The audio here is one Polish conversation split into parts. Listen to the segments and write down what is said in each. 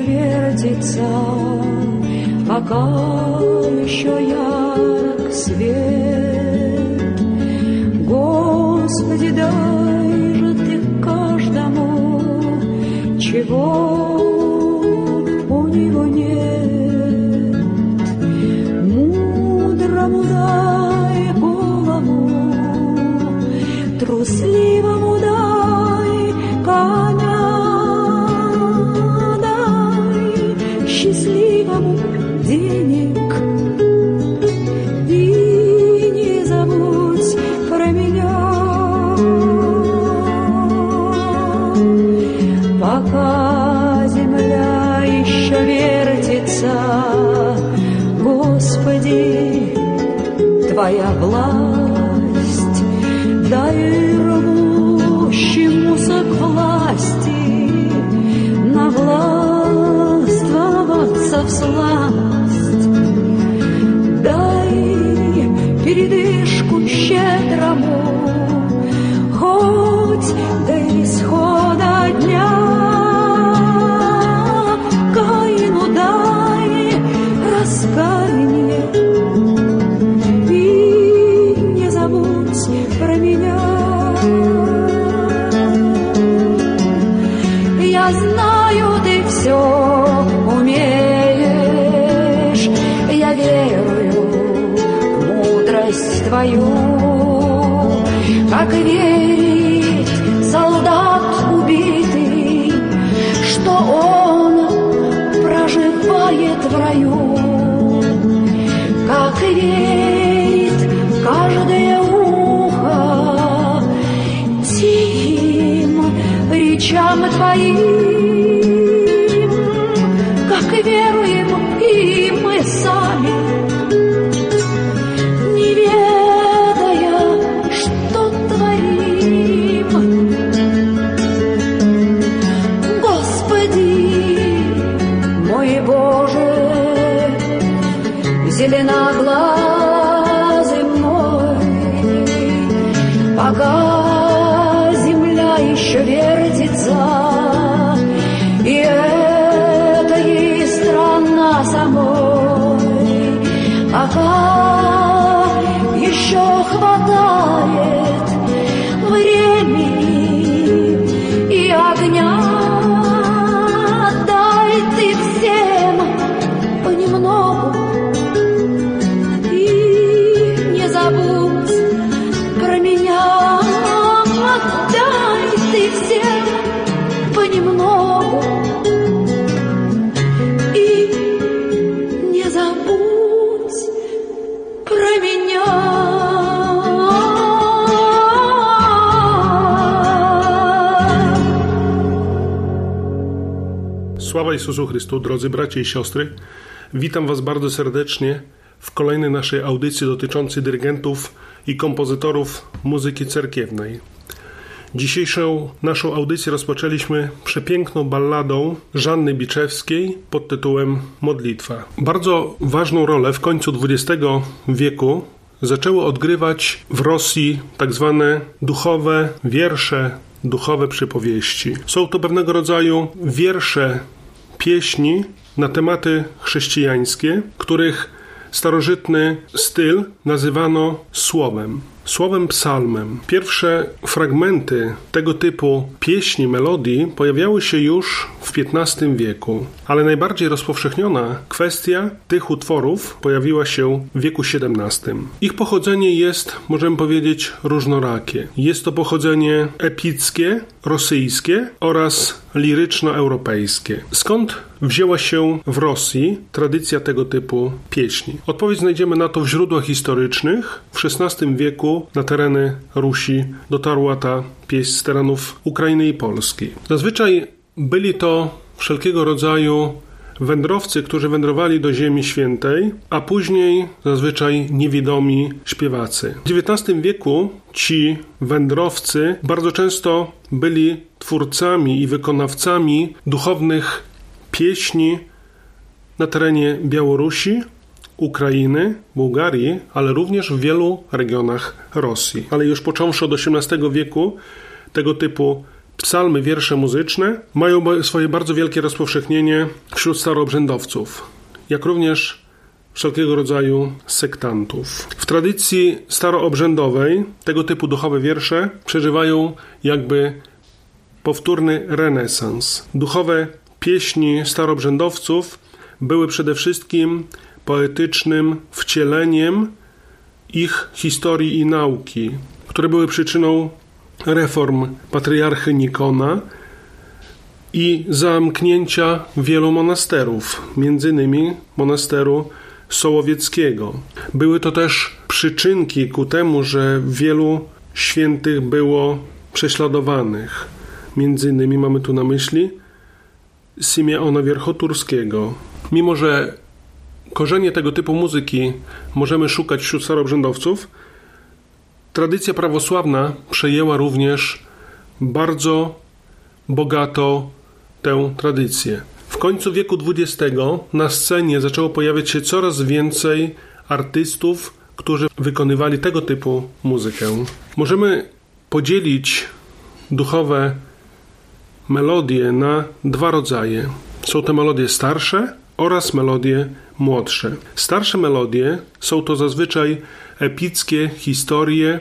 вертится, пока еще ярок свет. Господи, дай же ты каждому, чего твоя власть, дай рвущемуся к власти на властвоваться в славу. мудрость твою, как верит солдат убитый, что он проживает в раю, как верит каждое ухо тихим речам твоим. Go. Sława Jezusu Chrystu, drodzy bracia i siostry. Witam Was bardzo serdecznie w kolejnej naszej audycji dotyczącej dyrygentów i kompozytorów muzyki cerkiewnej. Dzisiejszą naszą audycję rozpoczęliśmy przepiękną balladą Żanny Biczewskiej pod tytułem Modlitwa. Bardzo ważną rolę w końcu XX wieku zaczęły odgrywać w Rosji tak zwane duchowe wiersze, duchowe przypowieści. Są to pewnego rodzaju wiersze pieśni na tematy chrześcijańskie, których starożytny styl nazywano słowem. Słowem psalmem. Pierwsze fragmenty tego typu pieśni, melodii pojawiały się już w XV wieku, ale najbardziej rozpowszechniona kwestia tych utworów pojawiła się w wieku XVII. Ich pochodzenie jest, możemy powiedzieć, różnorakie. Jest to pochodzenie epickie, rosyjskie oraz liryczno-europejskie. Skąd wzięła się w Rosji tradycja tego typu pieśni? Odpowiedź znajdziemy na to w źródłach historycznych. W XVI wieku na tereny Rusi dotarła ta pieśń z terenów Ukrainy i Polski. Zazwyczaj byli to wszelkiego rodzaju wędrowcy, którzy wędrowali do Ziemi Świętej, a później zazwyczaj niewidomi śpiewacy. W XIX wieku ci wędrowcy bardzo często byli twórcami i wykonawcami duchownych pieśni na terenie Białorusi, Ukrainy, Bułgarii, ale również w wielu regionach Rosji. Ale już począwszy od XVIII wieku tego typu Psalmy, wiersze muzyczne mają swoje bardzo wielkie rozpowszechnienie wśród staroobrzędowców, jak również wszelkiego rodzaju sektantów. W tradycji staroobrzędowej tego typu duchowe wiersze przeżywają jakby powtórny renesans. Duchowe pieśni staroobrzędowców były przede wszystkim poetycznym wcieleniem ich historii i nauki, które były przyczyną reform patriarchy Nikona i zamknięcia wielu monasterów, między innymi monasteru Sołowieckiego. Były to też przyczynki ku temu, że wielu świętych było prześladowanych. Między innymi mamy tu na myśli Simeona Wierchoturskiego. Mimo, że korzenie tego typu muzyki możemy szukać wśród staroobrzędowców, Tradycja prawosławna przejęła również bardzo bogato tę tradycję. W końcu wieku XX na scenie zaczęło pojawiać się coraz więcej artystów, którzy wykonywali tego typu muzykę. Możemy podzielić duchowe melodie na dwa rodzaje. Są to melodie starsze oraz melodie młodsze. Starsze melodie są to zazwyczaj epickie historie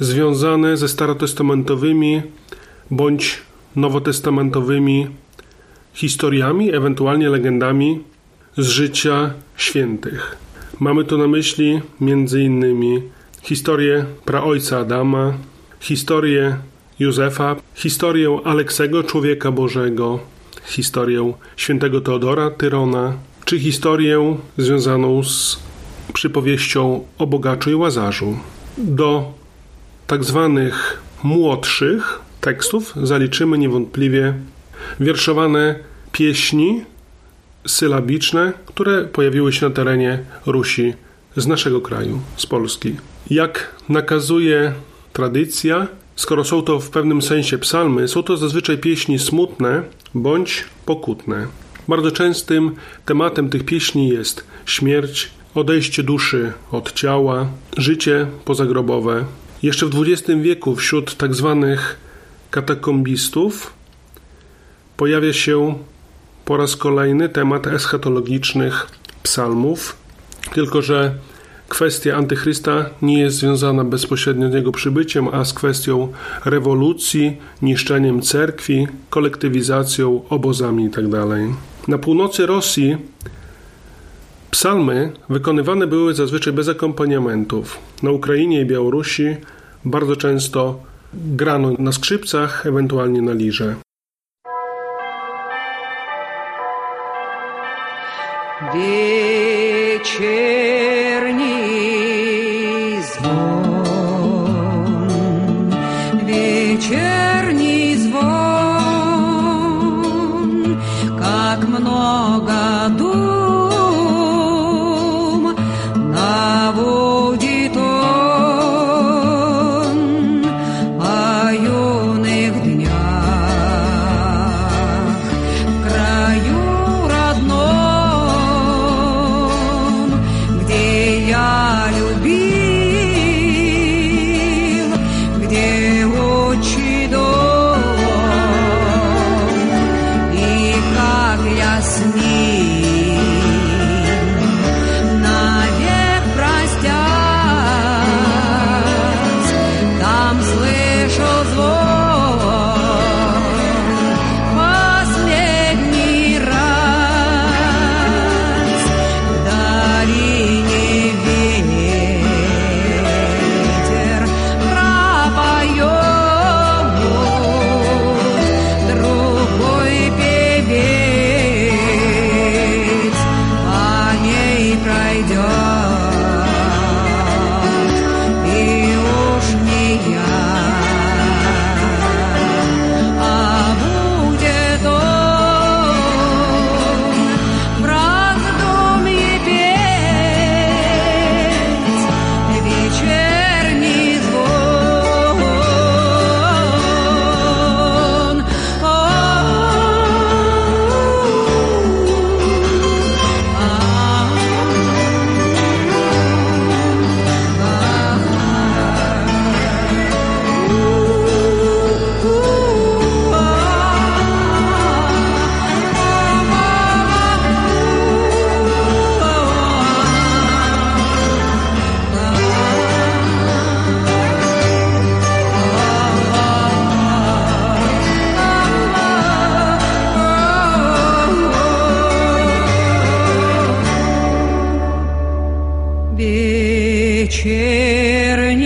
związane ze starotestamentowymi bądź nowotestamentowymi historiami, ewentualnie legendami z życia świętych. Mamy tu na myśli innymi historię praojca Adama, historię Józefa, historię Aleksego, człowieka Bożego, historię świętego Teodora Tyrona, czy historię związaną z przypowieścią o bogaczu i łazarzu. Do tak zwanych młodszych tekstów zaliczymy niewątpliwie wierszowane pieśni sylabiczne, które pojawiły się na terenie Rusi z naszego kraju, z Polski. Jak nakazuje tradycja, skoro są to w pewnym sensie psalmy, są to zazwyczaj pieśni smutne bądź pokutne. Bardzo częstym tematem tych pieśni jest śmierć, odejście duszy od ciała, życie pozagrobowe. Jeszcze w XX wieku wśród tak zwanych katakombistów pojawia się po raz kolejny temat eschatologicznych psalmów, tylko że kwestia antychrysta nie jest związana bezpośrednio z jego przybyciem, a z kwestią rewolucji, niszczeniem cerkwi, kolektywizacją, obozami itd. Tak Na północy Rosji Psalmy wykonywane były zazwyczaj bez akompaniamentów. Na Ukrainie i Białorusi bardzo często grano na skrzypcach, ewentualnie na lirze. Вечерний звон, вечерний звон, как много душ. Yes, вечерний.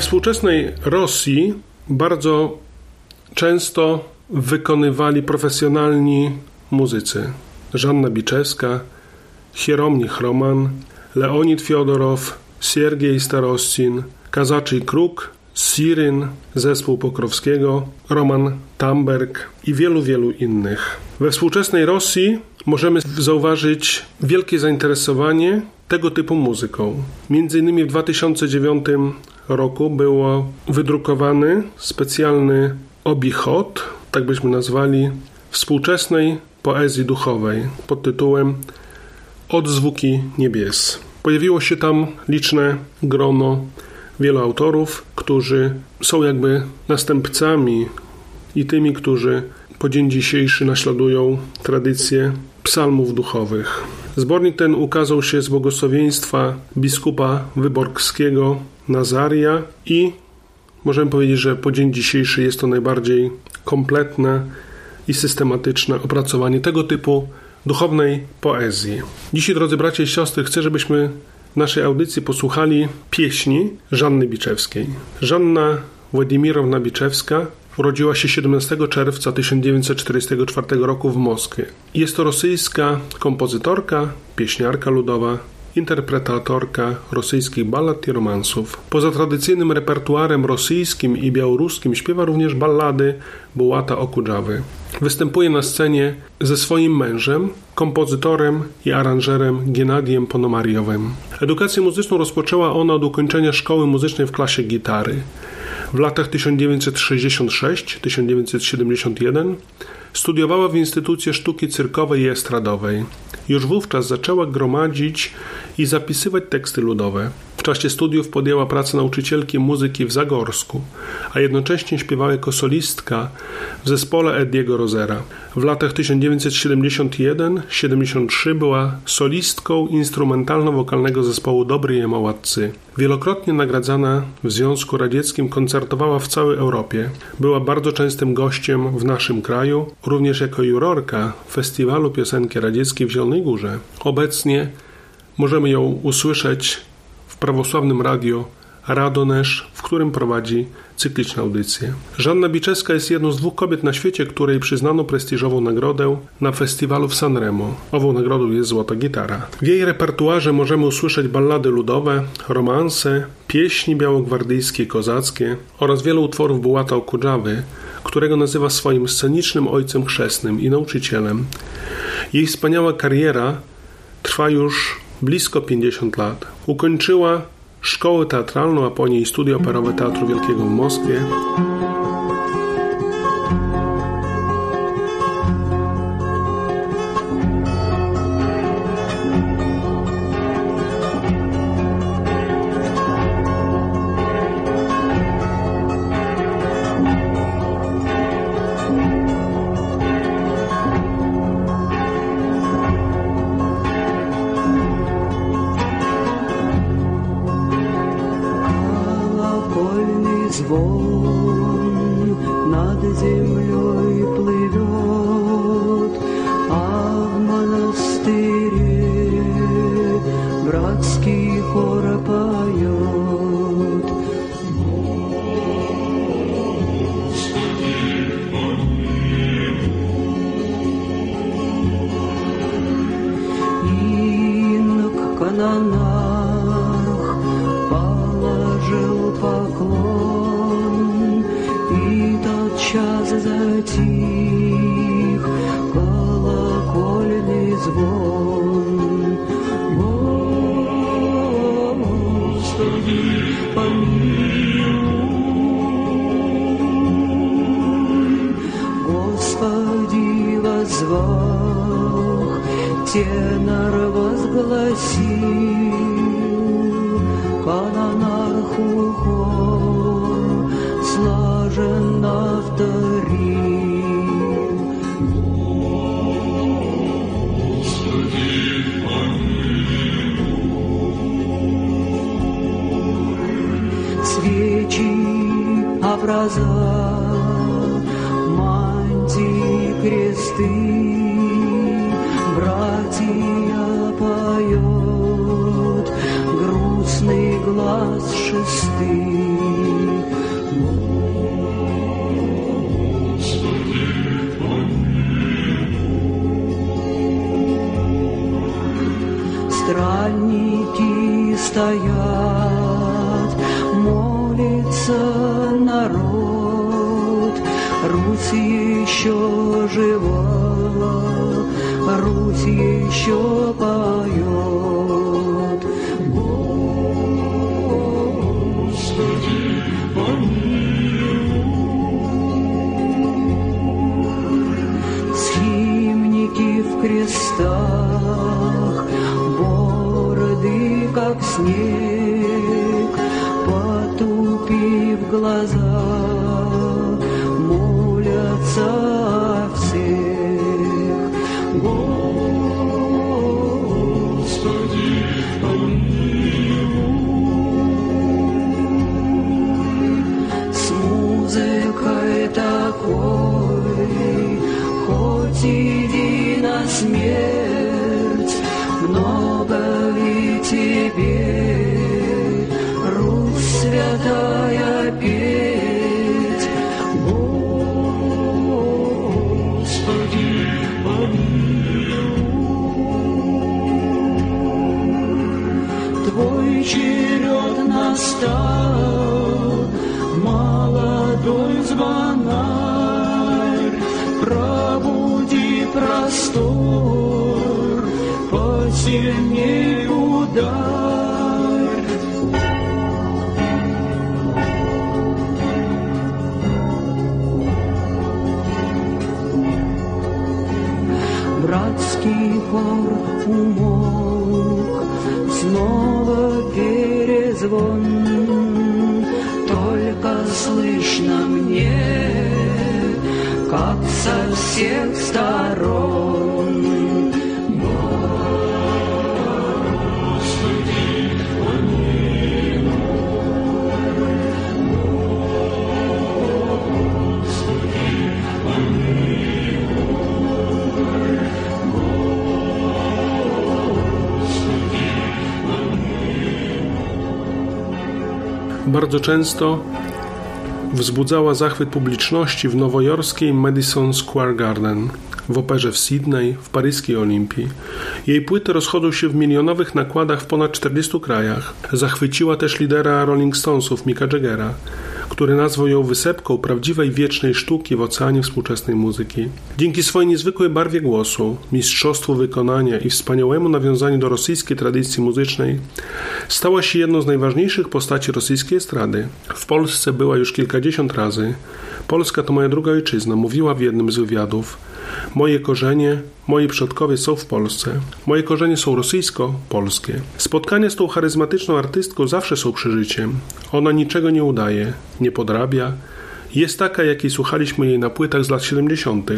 We współczesnej Rosji bardzo często wykonywali profesjonalni muzycy. Żanna Biczewska, Hieromnich Roman, Leonid Fiodorow, Siergiej Starostin, Kazaczy Kruk, Siryn, zespół Pokrowskiego, Roman Tamberg i wielu, wielu innych. We współczesnej Rosji możemy zauważyć wielkie zainteresowanie tego typu muzyką. Między innymi w 2009 roku było wydrukowany specjalny obichot, tak byśmy nazwali, współczesnej poezji duchowej pod tytułem Odzwuki niebies. Pojawiło się tam liczne grono wielu autorów, którzy są jakby następcami i tymi, którzy po dzień dzisiejszy naśladują tradycję psalmów duchowych. Zbornik ten ukazał się z błogosławieństwa biskupa wyborgskiego Nazaria i możemy powiedzieć, że po dzień dzisiejszy jest to najbardziej kompletne i systematyczne opracowanie tego typu duchownej poezji. Dzisiaj, drodzy bracia i siostry, chcę, żebyśmy w naszej audycji posłuchali pieśni Żanny Biczewskiej. Żanna Władimirowna Biczewska urodziła się 17 czerwca 1944 roku w Moskwie. Jest to rosyjska kompozytorka, pieśniarka ludowa, interpretatorka rosyjskich ballad i romansów. Poza tradycyjnym repertuarem rosyjskim i białoruskim śpiewa również ballady Bułata Okudżawy. Występuje na scenie ze swoim mężem, kompozytorem i aranżerem Genadiem Ponomariowem. Edukację muzyczną rozpoczęła ona od ukończenia szkoły muzycznej w klasie gitary. W latach 1966-1971 studiowała w Instytucie Sztuki Cyrkowej i Estradowej. Już wówczas zaczęła gromadzić i zapisywać teksty ludowe. W czasie studiów podjęła pracę nauczycielki muzyki w Zagorsku, a jednocześnie śpiewała jako solistka w zespole Ediego Rozera. W latach 1971-73 była solistką instrumentalno-wokalnego zespołu Dobry Jemołatcy. Wielokrotnie nagradzana w Związku Radzieckim koncertowała w całej Europie. Była bardzo częstym gościem w naszym kraju, również jako jurorka Festiwalu Piosenki Radzieckiej w Zielonej Górze. Obecnie możemy ją usłyszeć w prawosławnym radio Radonesz, w którym prowadzi cykliczne audycje. Żanna Biczewska jest jedną z dwóch kobiet na świecie, której przyznano prestiżową nagrodę na festiwalu w Sanremo. Ową nagrodą jest Złota Gitara. W jej repertuarze możemy usłyszeć ballady ludowe, romanse, pieśni białogwardyjskie kozackie oraz wiele utworów Bułata Okudżawy, którego nazywa swoim scenicznym ojcem chrzestnym i nauczycielem. Jej wspaniała kariera trwa już blisko 50 lat. Ukończyła szkołę teatralną, a po niej studia operowe Teatru Wielkiego w Moskwie. Звон. Господи, помилуй, Господи, возвах, тенор возгласил, шесты. Странники стоят, молится народ, Русь еще жива, Русь еще поет. потупив глаза, Молодой звонарь, пробуди простор, посильней ударь. Братский хор умолк, всех сторон. Bardzo często wzbudzała zachwyt publiczności w nowojorskiej Madison Square Garden, w operze w Sydney, w paryskiej Olimpii. Jej płyty rozchodzą się w milionowych nakładach w ponad 40 krajach. Zachwyciła też lidera Rolling Stonesów Micka Jaggera, który nazwał ją wysepką prawdziwej wiecznej sztuki w oceanie współczesnej muzyki. Dzięki swojej niezwykłej barwie głosu, mistrzostwu wykonania i wspaniałemu nawiązaniu do rosyjskiej tradycji muzycznej, stała się jedną z najważniejszych postaci rosyjskiej estrady. W Polsce była już kilkadziesiąt razy. Polska to moja druga ojczyzna, mówiła w jednym z wywiadów. Moje korzenie, moi przodkowie są w Polsce. Moje korzenie są rosyjsko-polskie. Spotkania z tą charyzmatyczną artystką zawsze są przeżyciem. Ona niczego nie udaje, nie podrabia. Jest taka, jakiej słuchaliśmy jej na płytach z lat 70.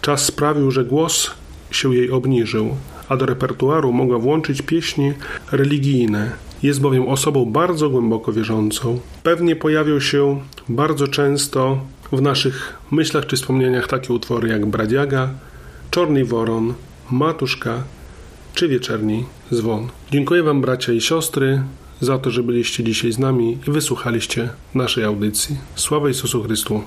Czas sprawił, że głos się jej obniżył, a do repertuaru mogła włączyć pieśni religijne. Jest bowiem osobą bardzo głęboko wierzącą. Pewnie pojawią się bardzo często w naszych myślach czy wspomnieniach takie utwory jak Bradziaga, Czorny Woron, Matuszka czy Wieczerni Zwon. Dziękuję Wam bracia i siostry za to, że byliście dzisiaj z nami i wysłuchaliście naszej audycji. Sława Jezusu Chrystu.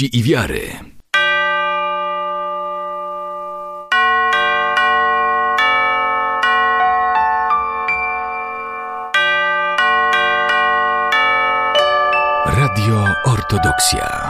Miłości i Wiary. Radio Ortodoksja.